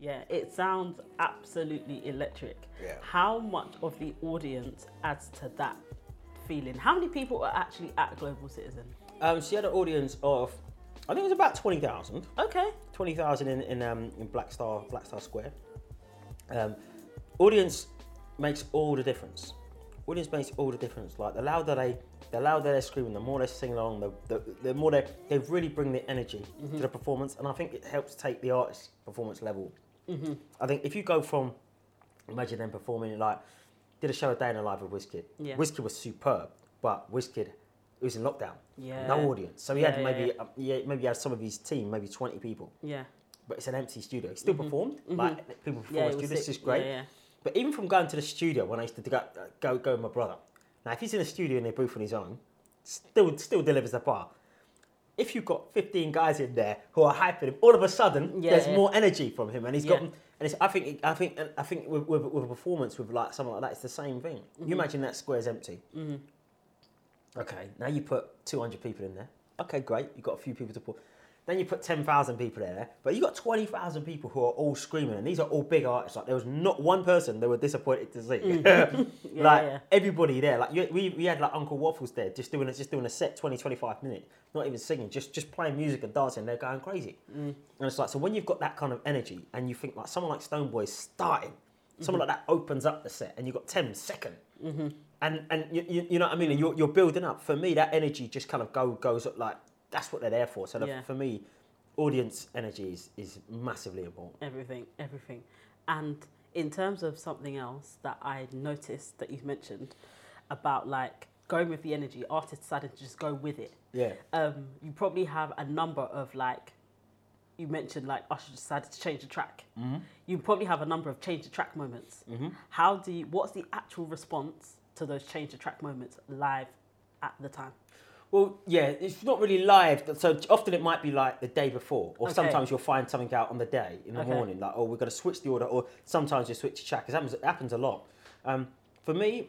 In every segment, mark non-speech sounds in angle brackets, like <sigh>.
Yeah, it sounds absolutely electric. Yeah. How much of the audience adds to that feeling? How many people are actually at Global Citizen? Um, she had an audience of, I think it was about twenty thousand. Okay. 20,000 in, in, um, in Black Star Black Star Square. Um, audience makes all the difference. Audience makes all the difference. Like the louder they, the louder they're screaming, the more they sing along, the, the, the more they they really bring the energy to the performance, and I think it helps take the artist's performance level. I think if you go from, imagine them performing like, did a show a day in the life with Wizkid. Yeah. Wizkid was superb, but Wizkid it was in lockdown. Yeah. No audience, so he Yeah, had maybe yeah. um, yeah, maybe he had some of his team, maybe 20 people Yeah. but it's an empty studio. He still performed, like people perform Mm-hmm. Yeah, in it the studio. This is great. But even from going to the studio when I used to go go, go with my brother. Now, if he's in the studio in their booth on his own, still still delivers the bar. If you've got 15 guys in there who are hyping him, all of a sudden Yeah, there's yeah. more energy from him, and he's got. And it's, I think I think I think with, with, with a performance with like something like that, it's the same thing. Mm-hmm. You imagine that square's empty. Okay, now you put 200 people in there. Okay, great. You've got a few people to put. Then you put 10,000 people in there, but you got 20,000 people who are all screaming, and these are all big artists. Like there was not one person they were disappointed to see. Mm. <laughs> Yeah, <laughs> like yeah. everybody there, like you, we, we had like Uncle Waffles there, just doing a, just doing a set 20, 25 minutes, not even singing, just just playing music and dancing. They're going crazy, mm. and it's like so when you've got that kind of energy, and you think like someone like Stonebwoy is starting, mm-hmm. someone like that opens up the set, and you've got 10 second. Mm-hmm. And and you, you, you know what I mean, and you're, you're building up. For me, that energy just kind of go goes up like that's what they're there for. So the, Yeah. for me, audience energy is, is massively important. Everything, everything. And in terms of something else that I noticed that you've mentioned about like going with the energy, artists decided to just go with it. Yeah. Um, you probably have a number of like, you mentioned like Usher decided to change the track. Mm-hmm. You probably have a number of change the track moments. How do you? What's the actual response to those change the track moments live at the time? Well, yeah, it's not really live. So often it might be like the day before, or Okay. sometimes you'll find something out on the day in the Okay. morning, like, oh, we're going to switch the order, or sometimes you switch the track. It happens, it happens a lot. Um, for me,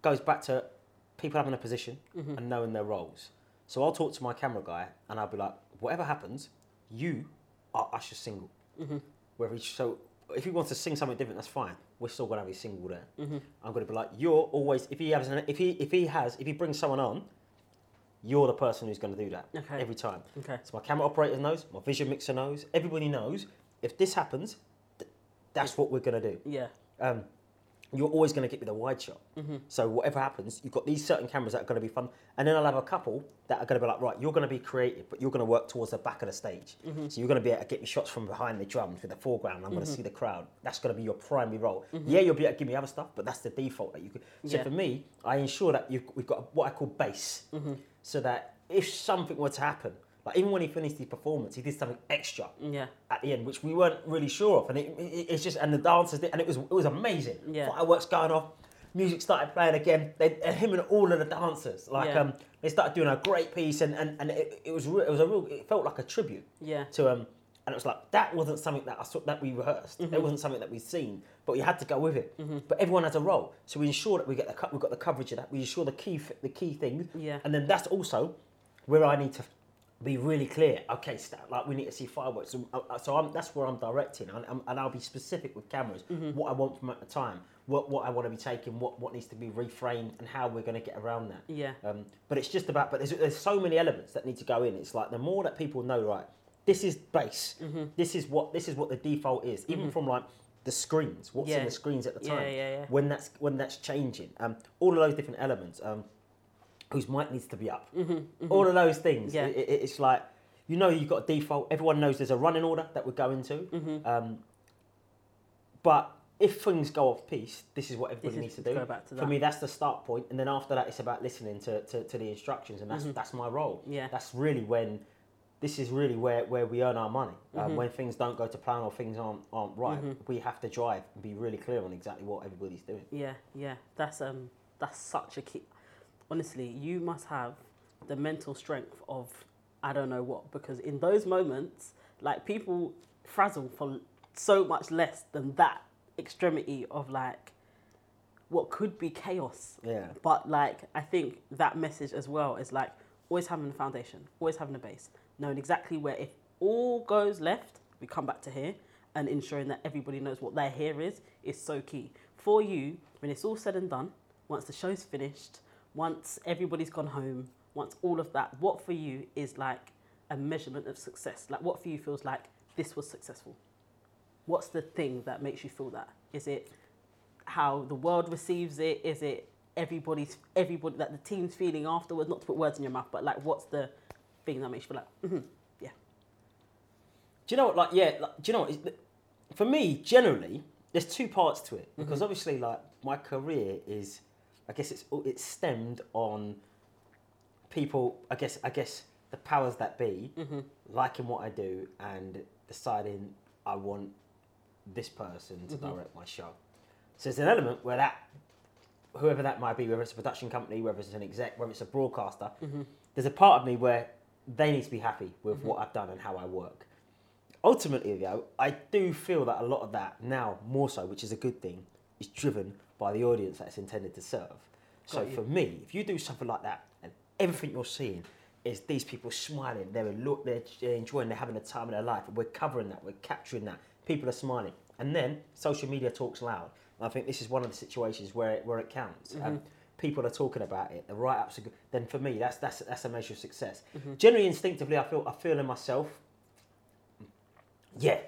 goes back to people having a position Mm-hmm. and knowing their roles. So I'll talk to my camera guy and I'll be like, whatever happens, you are Usher's single. Mm-hmm. Whether he, so if he wants to sing something different, that's fine. We're still gonna have his single there. Mm-hmm. I'm gonna be like, you're always if he has an, if he if he has if he brings someone on, you're the person who's gonna do that Okay. every time. Okay. So my camera operator knows, my vision mixer knows, everybody knows. If this happens, th- that's what we're gonna do Yeah. um, you're always going to get me the wide shot. Mm-hmm. So whatever happens, you've got these certain cameras that are going to be fun, and then I'll have a couple that are going to be like, right, you're going to be creative, but you're going to work towards the back of the stage. Mm-hmm. So you're going to be able to get me shots from behind the drums with the foreground. I'm going to mm-hmm. see the crowd. That's going to be your primary role. Yeah, you'll be able to give me other stuff, but that's the default that you could. So Yeah. for me, I ensure that you've, we've got what I call base, so that if something were to happen, like even when he finished his performance, he did something extra Yeah. at the end, which we weren't really sure of, and it, it, it's just and the dancers did, and it was it was amazing. Yeah. Fireworks going off, music started playing again. They, and him and all of the dancers, like Yeah. um, they started doing a great piece, and and, and it, it was re- it was a real it felt like a tribute Yeah. to um, and it was like that wasn't something that I saw that we rehearsed. Mm-hmm. It wasn't something that we'd seen, but we had to go with it. But everyone has a role, so we ensure that we get the co- we've got the coverage of that. We ensure the key the key things, Yeah. and then that's also where I need to be really clear. Okay, like we need to see fireworks. So, uh, so I'm, that's where I'm directing, and, and I'll be specific with cameras. What I want from at the time, what what I want to be taking, what what needs to be reframed, and how we're going to get around that. Yeah. Um, but it's just about. But there's there's so many elements that need to go in. It's like the more that people know, right, this is base. Mm-hmm. This is what this is what the default is. Even from like the screens, what's Yeah. in the screens at the time. yeah, yeah. When that's when that's changing. Um, all of those different elements. Um, whose mic needs to be up. All of those things. Mm-hmm. It- it- it's like you know you've got a default. Everyone knows there's a running order that we're going to. Mm-hmm. Um, but if things go off piece, this is what everybody is- needs to do. to For me, that's the start point, and then after that, it's about listening to, to, to the instructions, and that's that's my role. Mm-hmm. Yeah. That's really when this is really where, where we earn our money. Mm-hmm. Um, when things don't go to plan or things aren't aren't right, we have to drive and be really clear on exactly what everybody's doing. Yeah, yeah, that's um, that's such a key. Honestly, you must have the mental strength of I don't know what because in those moments, like people frazzle for so much less than that extremity of like what could be chaos. Yeah. But like I think that message as well is like always having a foundation, always having a base, knowing exactly where if all goes left, we come back to here, and ensuring that everybody knows what their here is is so key. For you, when it's all said and done, once the show's finished, once everybody's gone home, once all of that, what for you is like a measurement of success? Like what for you feels like this was successful? What's the thing that makes you feel that? Is it how the world receives it? Is it everybody's everybody that the team's feeling afterwards? Not to put words in your mouth, but like what's the thing that makes you feel like, mm-hmm, yeah, Do you know what? Like, yeah. Like, do you know what? For me, generally, there's two parts to it because Mm-hmm. obviously, like, my career is, I guess it's it's stemmed on people. I guess I guess the powers that be Mm-hmm. liking what I do and deciding I want this person to Mm-hmm. direct my show. So there's an element where that, whoever that might be, whether it's a production company, whether it's an exec, whether it's a broadcaster, Mm-hmm. there's a part of me where they need to be happy with what I've done and how I work. Ultimately, though, I do feel that a lot of that now, more so, which is a good thing, is driven by the audience that it's intended to serve. So you. for me, if you do something like that and everything you're seeing is these people smiling, they're, look, they're enjoying, they're having the time of their life, we're covering that, we're capturing that, people are smiling. And then social media talks loud. And I think this is one of the situations where it, where it counts. Um, people are talking about it, the write ups are good. Then for me, that's, that's, that's a measure of success. Mm-hmm. Generally, instinctively, I feel, I feel in myself, yeah,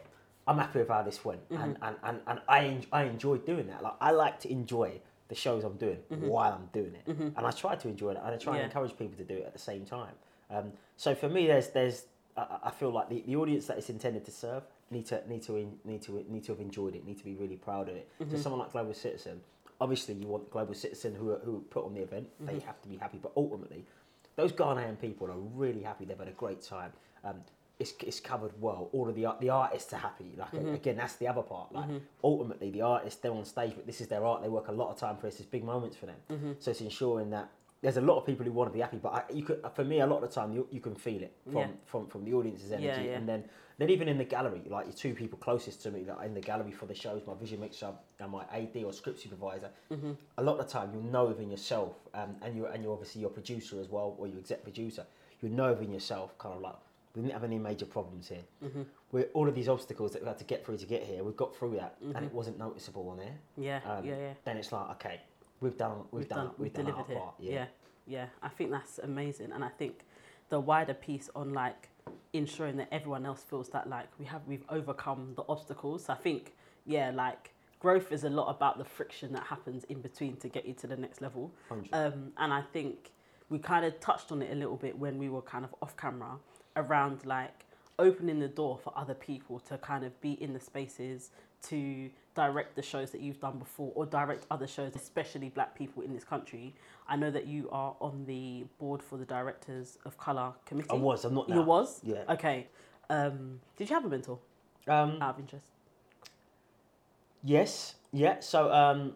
I'm happy with how this went, and, mm-hmm. and, and, and I en- I enjoy doing that. Like I like to enjoy the shows I'm doing mm-hmm. while I'm doing it, and I try to enjoy it, and I try Yeah. and encourage people to do it at the same time. Um, so for me, there's there's I, I feel like the, the audience that it's intended to serve need to need to need to need to have enjoyed it, need to be really proud of it. So someone like Global Citizen, obviously you want Global Citizen who are, who put on the event, they mm-hmm. have to be happy, but ultimately those Ghanaian people are really happy. They've had a great time. Um, it's, it's covered well. All of the the artists are happy. Like mm-hmm. again, that's the other part. Like mm-hmm. ultimately, the artists they're on stage, but this is their art. They work a lot of time for this. It's big moments for them. So it's ensuring that there's a lot of people who want to be happy. But I, you could, for me, a lot of the time you, you can feel it from, Yeah. from from the audience's energy, Yeah, yeah. and then then even in the gallery, like your two people closest to me, like in the gallery for the shows, my vision mixer and my AD or script supervisor. Mm-hmm. A lot of the time, you'll know within yourself, um, and you and you obviously your producer as well, or your exec producer. You know within yourself, kind of like we didn't have any major problems here. Mm-hmm. We're all of these obstacles that we had to get through to get here. We've got through that, and it wasn't noticeable on there. yeah, Um, yeah, yeah. Then it's like, okay, we've done, we've, done, we've, done delivered here. part. Yeah. yeah, I think that's amazing, and I think the wider piece on like ensuring that everyone else feels that like we have we've overcome the obstacles. I think yeah, like growth is a lot about the friction that happens in between to get you to the next level. Um, and I think we kind of touched on it a little bit when we were kind of off camera around like opening the door for other people to kind of be in the spaces to direct the shows that you've done before or direct other shows, especially black people in this country. I know that you are on the board for the Directors of Colour Committee. I was. I'm not now. You was? Yeah. Okay. Um, did you have a mentor Um, out of interest? Yes, yeah. So um,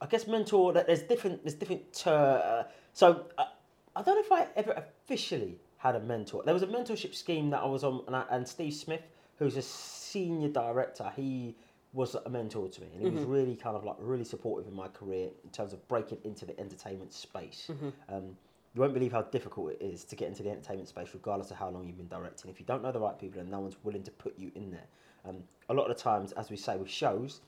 I guess mentor. that There's different. There's different. Uh, so uh, I don't know if I ever officially had a mentor. There was a mentorship scheme that I was on, and, I, and Steve Smith, who's a senior director, he was a mentor to me, and he was really kind of like really supportive in my career in terms of breaking into the entertainment space. Um, you won't believe how difficult it is to get into the entertainment space, regardless of how long you've been directing. If you don't know the right people and no one's willing to put you in there, um, a lot of the times, as we say with shows,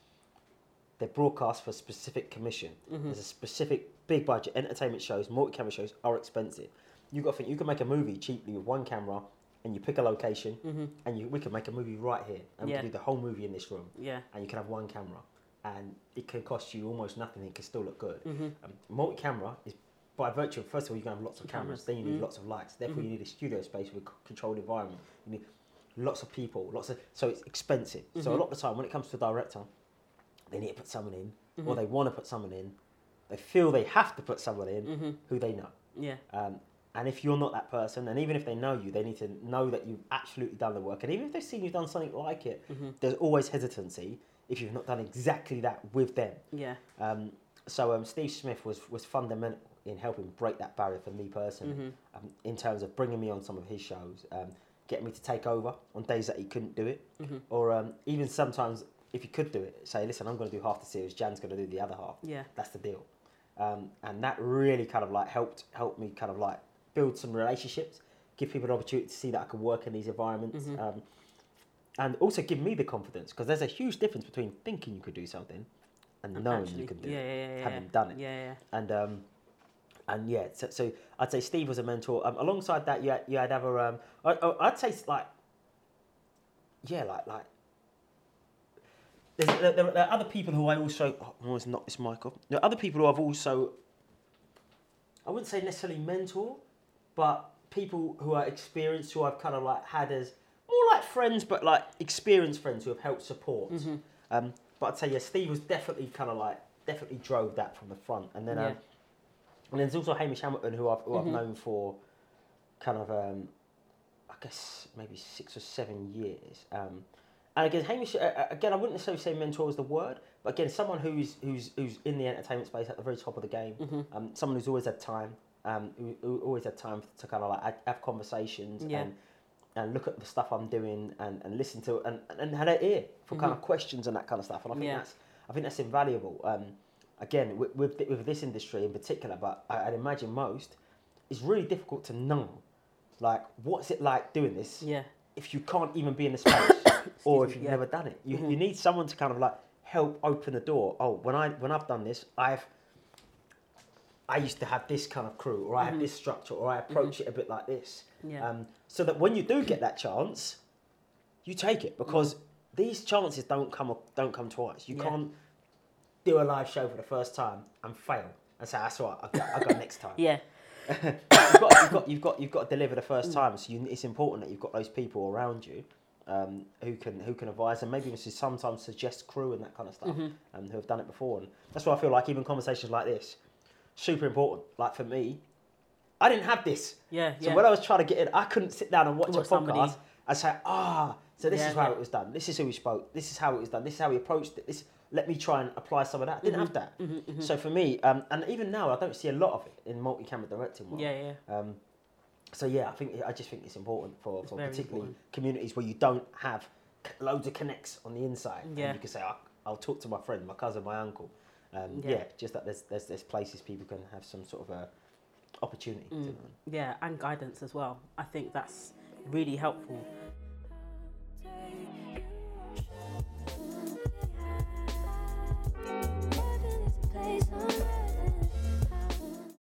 they're broadcast for a specific commission. There's a specific big budget. Entertainment shows, multi-camera shows are expensive. You got to think you can make a movie cheaply with one camera, and you pick a location, and you, we can make a movie right here, and Yeah. we can do the whole movie in this room, Yeah. and you can have one camera, and it can cost you almost nothing. It can still look good. Mm-hmm. Um, multi-camera is by virtue of first of all you're gonna have lots of cameras, Cameras. then you need Mm. lots of lights. Therefore, you need a studio space with a c- controlled environment. You need lots of people, lots of so it's expensive. So a lot of the time when it comes to a director, they need to put someone in, or they want to put someone in. They feel they have to put someone in who they know. Yeah. Um, and if you're not that person, and even if they know you, they need to know that you've absolutely done the work. And even if they've seen you've done something like it, there's always hesitancy if you've not done exactly that with them. Yeah. Um, so um, Steve Smith was, was fundamental in helping break that barrier for me personally, um, in terms of bringing me on some of his shows, um, getting me to take over on days that he couldn't do it, or um, even sometimes if he could do it, say, listen, I'm going to do half the series, Jan's going to do the other half. Yeah. That's the deal. Um, and that really kind of like helped helped me kind of like build some relationships, give people an opportunity to see that I can work in these environments. Um, and also give me the confidence because there's a huge difference between thinking you could do something and, knowing actually- you can do yeah, it, yeah, yeah, having done it. Yeah, yeah. And um, and yeah, so, so I'd say Steve was a mentor. Um, alongside that, you had, you had other. Um, I, I'd say like, yeah, like like. There's, there, there are other people who I also. Oh, I always knock this mic off. There are other people who I've also. I wouldn't say necessarily mentor, but people who are experienced, who I've kind of like had as more like friends, but like experienced friends who have helped support. Mm-hmm. Um, but I'd say yeah, Steve was definitely kind of like definitely drove that from the front, and then um, and then there's also Hamish Hamilton who I've who Mhm. I've known for kind of um, I guess maybe six or seven years. Um, and again, Hamish uh, again I wouldn't necessarily say mentor is the word, but again someone who's who's who's in the entertainment space at the very top of the game. Mhm. Um, someone who's always had time, um, who, who always had time to kind of like have- conversations Yeah. and and look at the stuff I'm doing and, and listen to and, and had an ear for kind of questions and that kind of stuff. And I think Yeah. that's I think that's invaluable. Um, again, with, with, with this industry in particular, but I, I'd imagine most, it's really difficult to know, like, what's it like doing this Yeah. if you can't even be in the space <coughs> <coughs> or if you've yeah. never done it. You, Mhm. you need someone to kind of like help open the door. Oh, when I when I've done this, I've I used to have this kind of crew, or I have Mhm. this structure, or I approach it a bit like this. Yeah. Um, so that when you do get that chance, you take it because these chances don't come don't come twice. You Yeah. can't do a live show for the first time and fail and say that's right. I got, I got next time. <laughs> yeah. <laughs> you've, got, you've got you've got you've got to deliver the first Mm. time. So you, it's important that you've got those people around you um, who can who can advise and maybe sometimes suggest crew and that kind of stuff Mm-hmm. um, who have done it before. And that's why I feel like even conversations like this super important. Like for me, I didn't have this. Yeah. So yeah. when I was trying to get in, I couldn't sit down and watch a podcast somebody- and say, ah, so this Yeah, is how yeah. it was done. This is who we spoke. This is how it was done. This is how we approached it. This let me try and apply some of that. I didn't have that. Mm-hmm, So for me, um, and even now, I don't see a lot of it in multi-camera directing world. yeah. Yeah. Um, so yeah, I think I just think it's important for, It's for particularly important. communities where you don't have loads of connects on the inside. Yeah. And you can say, I'll, I'll talk to my friend, my cousin, my uncle. Um, Yeah. yeah. just that there's, there's there's places people can have some sort of a opportunity. Mm. Yeah, and guidance as well. I think that's really helpful